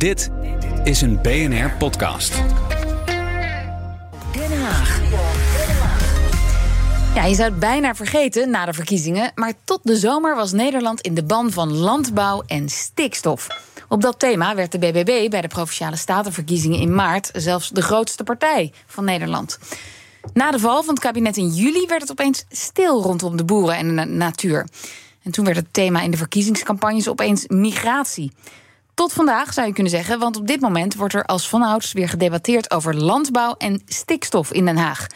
Dit is een BNR-podcast. Den Haag. Ja, je zou het bijna vergeten na de verkiezingen. Maar tot de zomer was Nederland in de ban van landbouw en stikstof. Op dat thema werd de BBB bij de provinciale statenverkiezingen in maart zelfs de grootste partij van Nederland. Na de val van het kabinet in juli werd het opeens stil rondom de boeren en de natuur. En toen werd het thema in de verkiezingscampagnes opeens migratie. Tot vandaag zou je kunnen zeggen, want op dit moment wordt er als vanouds weer gedebatteerd over landbouw en stikstof in Den Haag.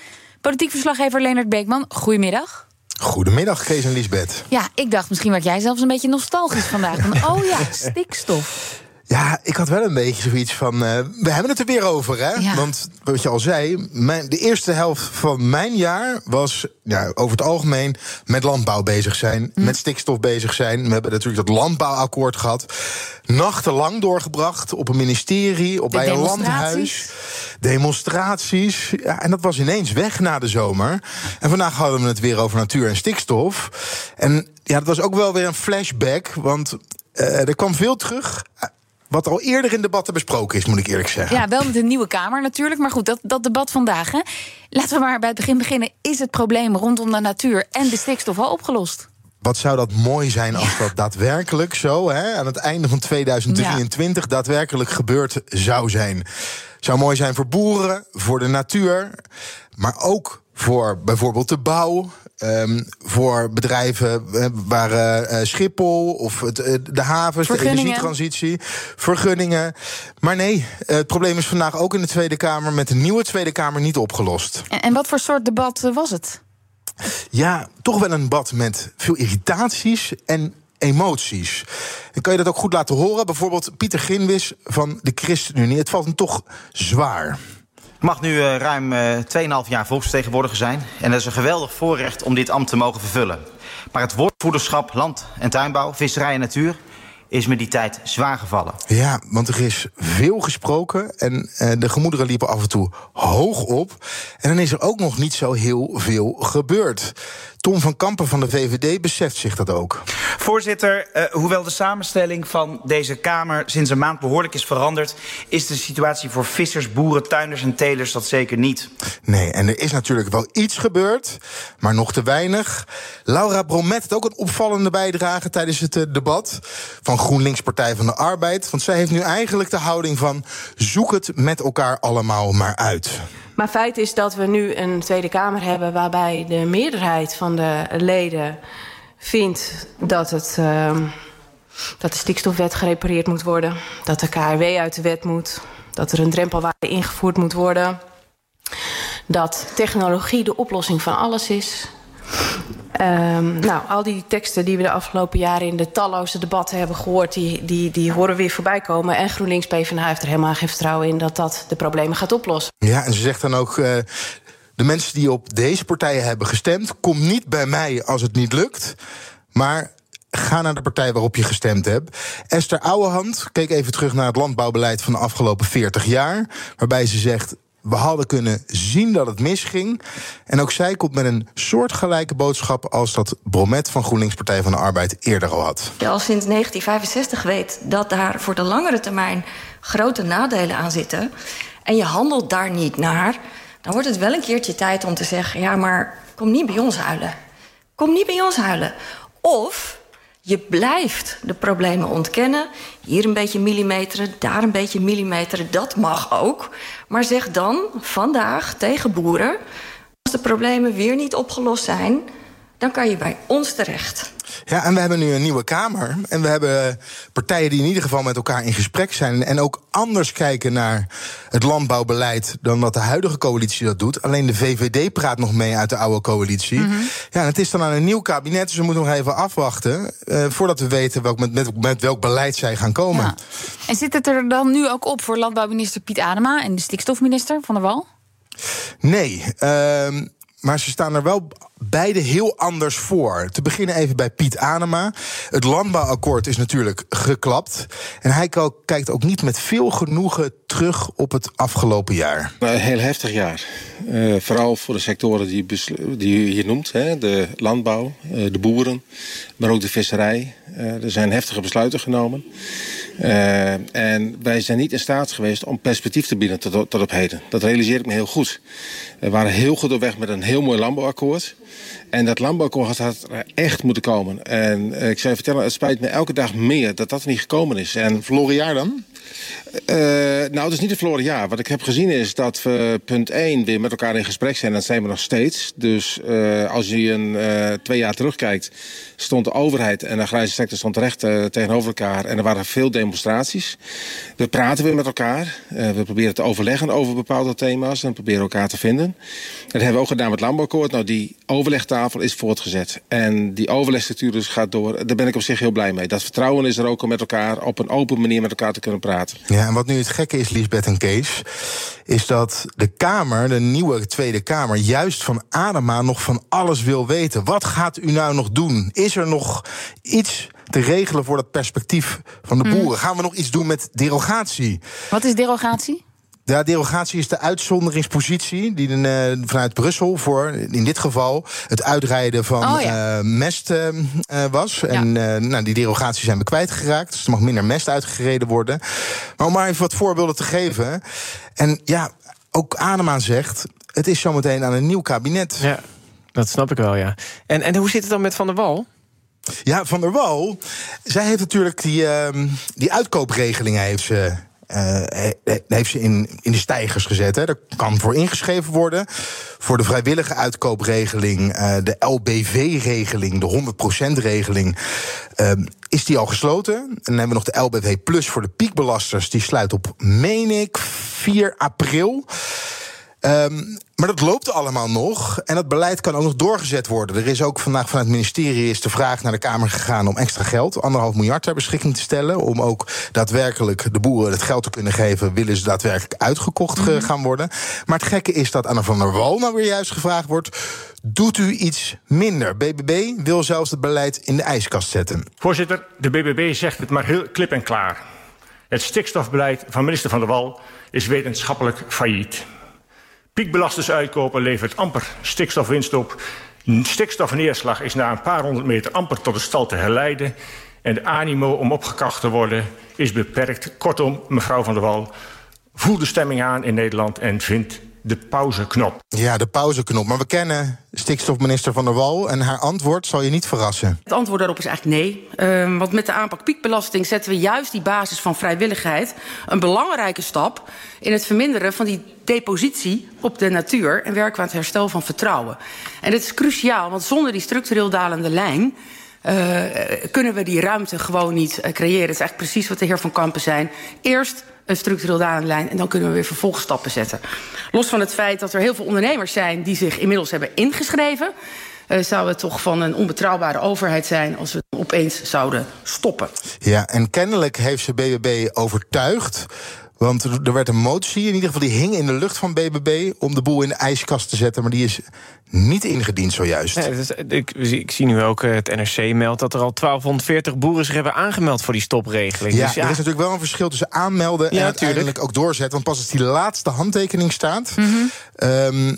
Politiek verslaggever Leonard Beekman, goedemiddag. Goedemiddag, Kees en Lisbeth. Ja, ik dacht misschien werd jij zelfs een beetje nostalgisch vandaag. Van, oh ja, stikstof. Ja, ik had wel een beetje zoiets van. Uh, we hebben het er weer over, hè? Ja. Want wat je al zei, mijn, de eerste helft van mijn jaar was ja, over het algemeen met landbouw bezig zijn, met stikstof bezig zijn. We hebben natuurlijk dat landbouwakkoord gehad. Nachtenlang doorgebracht op een ministerie, op De bij een landhuis. Demonstraties. Ja, en dat was ineens weg na de zomer. En vandaag hadden we het weer over natuur en stikstof. En ja, dat was ook wel weer een flashback, want eh, er kwam veel terug. Wat al eerder in debatten besproken is, moet ik eerlijk zeggen. Ja, wel met een nieuwe Kamer natuurlijk. Maar goed, dat, dat debat vandaag. Hè. Laten we maar bij het begin beginnen. Is het probleem rondom de natuur en de stikstof al opgelost? Wat zou dat mooi zijn als dat daadwerkelijk zo, hè, aan het einde van 2023, daadwerkelijk gebeurd zou zijn. Zou mooi zijn voor boeren, voor de natuur, maar ook voor bijvoorbeeld de bouw. ehm, voor bedrijven eh, waar eh, eh, Schiphol of het, de havens, de energietransitie, vergunningen. Maar nee, het probleem is vandaag ook in de Tweede Kamer met de nieuwe Tweede Kamer niet opgelost. En, en wat voor soort debat was het? Ja, toch wel een bad met veel irritaties en emoties. En kan je dat ook goed laten horen? Bijvoorbeeld Pieter Ginwis van de ChristenUnie. Het valt hem toch zwaar. Mag nu eh, ruim eh 2,5 jaar volksvertegenwoordiger zijn. En dat is een geweldig voorrecht om dit ambt te mogen vervullen. Maar het woordvoederschap, land- en tuinbouw, visserij en natuur... is me die tijd zwaar gevallen. Ja, want er is veel gesproken en eh, de gemoederen liepen af en toe hoog op. En dan is er ook nog niet zo heel veel gebeurd. Tom van Kampen van de VVD beseft zich dat ook. Voorzitter, eh, hoewel de samenstelling van deze Kamer sinds een maand behoorlijk is veranderd, is de situatie voor vissers, boeren, tuinders en telers dat zeker niet. Nee, en er is natuurlijk wel iets gebeurd, maar nog te weinig. Laura Bromet had ook een opvallende bijdrage tijdens het eh, debat van GroenLinks Partij van de Arbeid. Want zij heeft nu eigenlijk de houding van zoek het met elkaar allemaal maar uit. Maar feit is dat we nu een Tweede Kamer hebben waarbij de meerderheid van de leden vindt dat, het, ehm, dat de stikstofwet gerepareerd moet worden, dat de KRW uit de wet moet, dat er een drempelwaarde ingevoerd moet worden, dat technologie de oplossing van alles is. Ehm, nou, al die teksten die we de afgelopen jaren in de talloze debatten hebben gehoord, die, die, die horen weer voorbij komen. En GroenLinks PvdA heeft er helemaal geen vertrouwen in dat dat de problemen gaat oplossen. Ja, en ze zegt dan ook. eh, de mensen die op deze partijen hebben gestemd, kom niet bij mij als het niet lukt. Maar ga naar de partij waarop je gestemd hebt. Esther Ouwehand keek even terug naar het landbouwbeleid van de afgelopen 40 jaar. Waarbij ze zegt. We hadden kunnen zien dat het misging. En ook zij komt met een soortgelijke boodschap als dat Bromet van GroenLinks Partij van de Arbeid eerder al had. je al sinds 1965 weet dat daar voor de langere termijn grote nadelen aan zitten. en je handelt daar niet naar. dan wordt het wel een keertje tijd om te zeggen: ja, maar kom niet bij ons huilen. Kom niet bij ons huilen. Of je blijft de problemen ontkennen. Hier een beetje millimeteren, daar een beetje millimeteren. Dat mag ook. Maar zeg dan vandaag tegen boeren: als de problemen weer niet opgelost zijn, dan kan je bij ons terecht. Ja, en we hebben nu een nieuwe Kamer. En we hebben partijen die in ieder geval met elkaar in gesprek zijn. En ook anders kijken naar het landbouwbeleid dan dat de huidige coalitie dat doet. Alleen de VVD praat nog mee uit de oude coalitie. Ja, en het is dan aan een nieuw kabinet, dus we moeten nog even afwachten. eh, voordat we weten welk, met, met, met welk beleid zij gaan komen. Ja. En zit het er dan nu ook op voor landbouwminister Piet Adema en de stikstofminister Van der Wal? Nee, ehm, maar ze staan er wel beide heel anders voor. Te beginnen even bij Piet Anema. Het landbouwakkoord is natuurlijk geklapt. En hij kijkt ook niet met veel genoegen terug op het afgelopen jaar. Een heel heftig jaar. Eh, vooral voor de sectoren die, die je hier noemt. Hè, de landbouw, eh, de boeren, maar ook de visserij. Eh, er zijn heftige besluiten genomen. En wij zijn niet in staat geweest om perspectief te bieden tot, tot op heden. Dat realiseer ik me heel goed. We waren heel goed op weg met een heel mooi landbouwakkoord. En dat landbouwakkoord had er echt moeten komen. En uh, ik zou je vertellen, het spijt me elke dag meer dat dat er niet gekomen is. En verloren jaar dan? Uh, nou, het is niet een verloren jaar. Wat ik heb gezien is dat we punt 1 weer met elkaar in gesprek zijn. Dat zijn we nog steeds. Dus uh, als je een, uh, twee jaar terugkijkt, stond de overheid en de agrarische sector stond terecht tegenover elkaar. En er waren veel demonstraties. We praten weer met elkaar. we proberen te overleggen over bepaalde thema's en proberen elkaar te vinden. Dat hebben we ook gedaan met het landbouwakkoord. Nou, die overlegtafel is voortgezet. En die overlegstructuur dus gaat door. Daar ben ik op zich heel blij mee. Dat vertrouwen is er ook om met elkaar op een open manier met elkaar te kunnen praten. Ja, en wat nu het gekke is, Lisbeth en Kees, is dat de Kamer, de nieuwe Tweede Kamer, juist van Adema nog van alles wil weten. Wat gaat u nou nog doen? Is er nog iets te regelen voor dat perspectief van de boeren? Gaan we nog iets doen met derogatie? Wat is derogatie? Ja, derogatie is de uitzonderingspositie die de, uh, vanuit Brussel voor in dit geval het uitrijden van oh, ja. uh, mest uh, was. Ja. En nou, die derogatie zijn we kwijtgeraakt. Dus er mag minder mest uitgereden worden. Maar om maar even wat voorbeelden te geven. En ja, ook Adema zegt: het is zometeen aan een nieuw kabinet. Ja, dat snap ik wel, ja. En, en hoe zit het dan met Van der Wal? Ja, Van der Wal, zij heeft natuurlijk die, die uitkoopregeling heeft ze heeft ze in, in de stijgers gezet. Hè. Daar kan voor ingeschreven worden. Voor de vrijwillige uitkoopregeling, de LBV-regeling, de 100%-regeling, uh, is die al gesloten. En dan hebben we nog de LBV Plus voor de piekbelasters. Die sluit op, meen ik, 4 april. Um, maar dat loopt allemaal nog. En dat beleid kan ook nog doorgezet worden. Er is ook vandaag vanuit het ministerie is de vraag naar de Kamer gegaan om extra geld, anderhalf miljard ter beschikking te stellen. Om ook daadwerkelijk de boeren het geld te kunnen geven, willen ze daadwerkelijk uitgekocht mm -hmm. gaan worden. Maar het gekke is dat Anna van der Wal nou weer juist gevraagd wordt. Doet u iets minder? BBB wil zelfs het beleid in de ijskast zetten. Voorzitter, de BBB zegt het maar heel klip en klaar. Het stikstofbeleid van minister Van der Wal is wetenschappelijk failliet. Piekbelasters uitkopen levert amper stikstofwinst op. Stikstofneerslag is na een paar honderd meter amper tot de stal te herleiden. En de animo om opgekracht te worden is beperkt. Kortom, mevrouw Van der Wal, voel de stemming aan in Nederland en vindt de pauzeknop. Ja, de pauzeknop. Maar we kennen stikstofminister Van der Wal en haar antwoord zal je niet verrassen. Het antwoord daarop is eigenlijk nee. Uh, want met de aanpak piekbelasting zetten we juist die basis van vrijwilligheid een belangrijke stap in het verminderen van die depositie op de natuur en werken we aan het herstel van vertrouwen. En dit is cruciaal, want zonder die structureel dalende lijn. Uh, kunnen we die ruimte gewoon niet uh, creëren. Dat is eigenlijk precies wat de heer Van Kampen zei. Eerst een structureel lijn en dan kunnen we weer vervolgstappen zetten. Los van het feit dat er heel veel ondernemers zijn die zich inmiddels hebben ingeschreven. Uh, zou het toch van een onbetrouwbare overheid zijn als we opeens zouden stoppen. Ja, en kennelijk heeft ze BBB overtuigd want er werd een motie, in ieder geval die hing in de lucht van BBB... om de boel in de ijskast te zetten, maar die is niet ingediend zojuist. Ja, is, ik, ik, zie nu ook, eh, het NRC meldt dat er al 1240 boeren zich hebben aangemeld... voor die stopregeling. Ja, dus ja, er is natuurlijk wel een verschil tussen aanmelden en uiteindelijk ook doorzetten. Want pas als die laatste handtekening staat... Mm -hmm. um,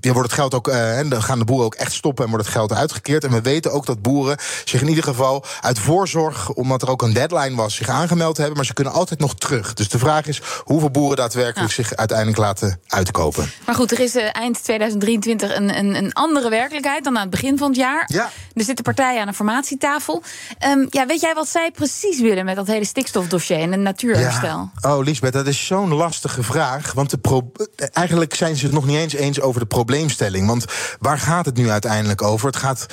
ja, wordt het geld ook, uh, dan gaan de boeren ook echt stoppen en wordt het geld uitgekeerd. En we weten ook dat boeren zich in ieder geval uit voorzorg, omdat er ook een deadline was, zich aangemeld hebben. Maar ze kunnen altijd nog terug. Dus de vraag is hoeveel boeren daadwerkelijk zich uiteindelijk laten uitkopen. Maar goed, er is uh, eind 2023 een, een, een, andere werkelijkheid dan aan het begin van het jaar. Ja. Er zitten partijen aan een formatietafel. Um, ja, weet jij wat zij precies willen met dat hele stikstofdossier en het natuurherstel? Ja. Oh, Lisbeth, dat is zo'n lastige vraag. Want de eigenlijk zijn ze het nog niet eens eens over de probleemstelling. Want waar gaat het nu uiteindelijk over? Het gaat,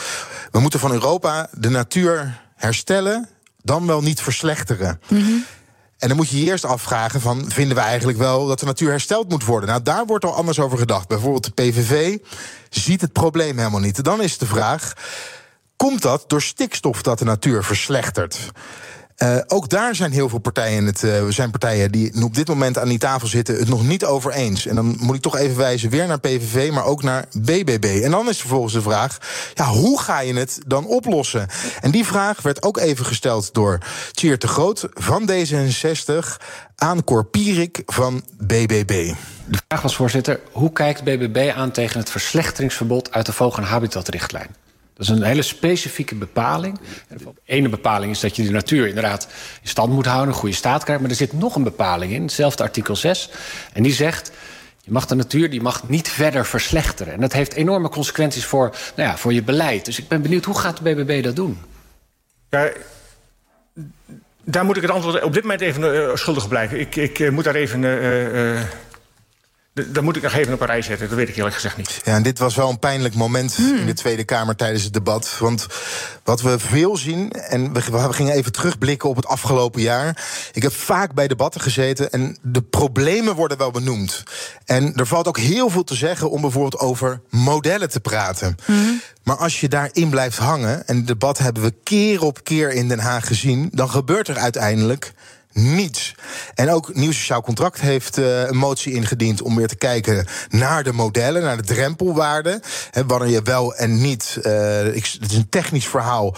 we moeten van Europa de natuur herstellen, dan wel niet verslechteren. En dan moet je je eerst afvragen: van, vinden we eigenlijk wel dat de natuur hersteld moet worden? Nou, daar wordt al anders over gedacht. Bijvoorbeeld de PVV ziet het probleem helemaal niet. Dan is de vraag: komt dat door stikstof dat de natuur verslechtert? Uh, ook daar zijn heel veel partijen, het, uh, zijn partijen die op dit moment aan die tafel zitten, het nog niet over eens. En dan moet ik toch even wijzen weer naar PVV, maar ook naar BBB. En dan is vervolgens de vraag: ja, hoe ga je het dan oplossen? En die vraag werd ook even gesteld door Tjeer de Groot van D66 aan Cor Pierik van BBB. De vraag was, voorzitter, hoe kijkt BBB aan tegen het verslechteringsverbod uit de vogel- en habitatrichtlijn? Dat is een hele specifieke bepaling. De ene bepaling is dat je de natuur inderdaad in stand moet houden, een goede staat krijgt. Maar er zit nog een bepaling in, hetzelfde artikel 6. En die zegt. Je mag de natuur die mag niet verder verslechteren. En dat heeft enorme consequenties voor, nou ja, voor je beleid. Dus ik ben benieuwd, hoe gaat de BBB dat doen? Ja, daar moet ik het antwoord op dit moment even uh, schuldig blijven. Ik, ik uh, moet daar even... Uh, daar moet ik nog even op een rij zetten, dat weet ik eerlijk gezegd niet. Ja, en dit was wel een pijnlijk moment Hmm. in de Tweede Kamer tijdens het debat. Want wat we veel zien, en we, we gingen even terugblikken op het afgelopen jaar. Ik heb vaak bij debatten gezeten en de problemen worden wel benoemd. En er valt ook heel veel te zeggen om bijvoorbeeld over modellen te praten. Maar als je daarin blijft hangen, en het debat hebben we keer op keer in Den Haag gezien, dan gebeurt er uiteindelijk niets. En ook Nieuw Sociaal Contract heeft uh, een motie ingediend om weer te kijken naar de modellen, naar de drempelwaarden. Wanneer je wel en niet. Ik, het is een technisch verhaal.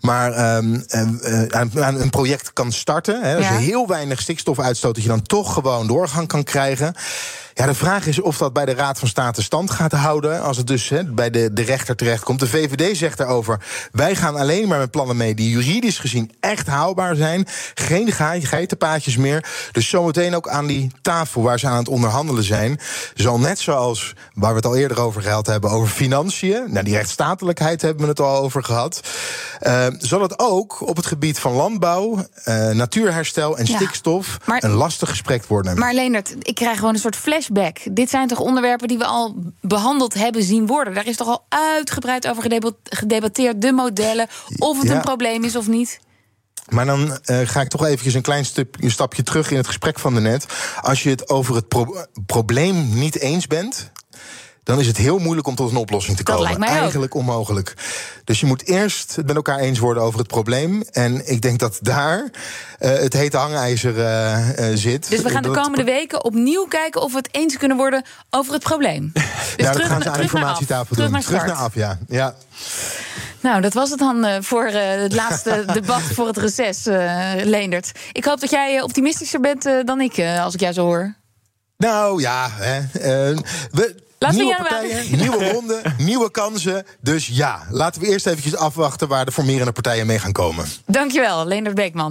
Maar um, uh, een project kan starten. Hè, als ja. je heel weinig stikstof uitstoot, dat je dan toch gewoon doorgang kan krijgen. Ja, de vraag is of dat bij de Raad van State stand gaat houden. Als het dus he, bij de, de rechter terechtkomt. De VVD zegt daarover. Wij gaan alleen maar met plannen mee die juridisch gezien echt haalbaar zijn. Geen geitenpaadjes meer. Dus zometeen ook aan die tafel waar ze aan het onderhandelen zijn. Zal net zoals waar we het al eerder over gehad hebben. Over financiën. Nou, die rechtsstatelijkheid hebben we het al over gehad. Uh, zal het ook op het gebied van landbouw, uh, natuurherstel en ja, stikstof maar, een lastig gesprek worden. Maar Leendert, ik krijg gewoon een soort flashback. Dit zijn toch onderwerpen die we al behandeld hebben zien worden? Daar is toch al uitgebreid over gedebatteerd, de modellen, of het ja. een probleem is of niet? Maar dan uh, ga ik toch eventjes een klein een stapje terug in het gesprek van net. Als je het over het pro probleem niet eens bent, dan is het heel moeilijk om tot een oplossing te komen. Dat lijkt mij Eigenlijk ook. onmogelijk. Dus je moet eerst het met elkaar eens worden over het probleem. En ik denk dat daar uh, het hete hangijzer uh, uh, zit. Dus we gaan de komende weken opnieuw kijken of we het eens kunnen worden over het probleem. Dus ja, terug, dat gaan ze aan terug informatietafel terug doen. Naar terug naar af, ja. ja. Nou, dat was het dan voor het laatste debat voor het reces, Leendert. Ik hoop dat jij optimistischer bent dan ik, als ik jou zo hoor. Nou ja, hè, we, Laten nieuwe we partijen, nieuwe ronde, nieuwe kansen. Dus ja, laten we eerst eventjes afwachten waar de formerende partijen mee gaan komen. Dankjewel, Leendert Beekman.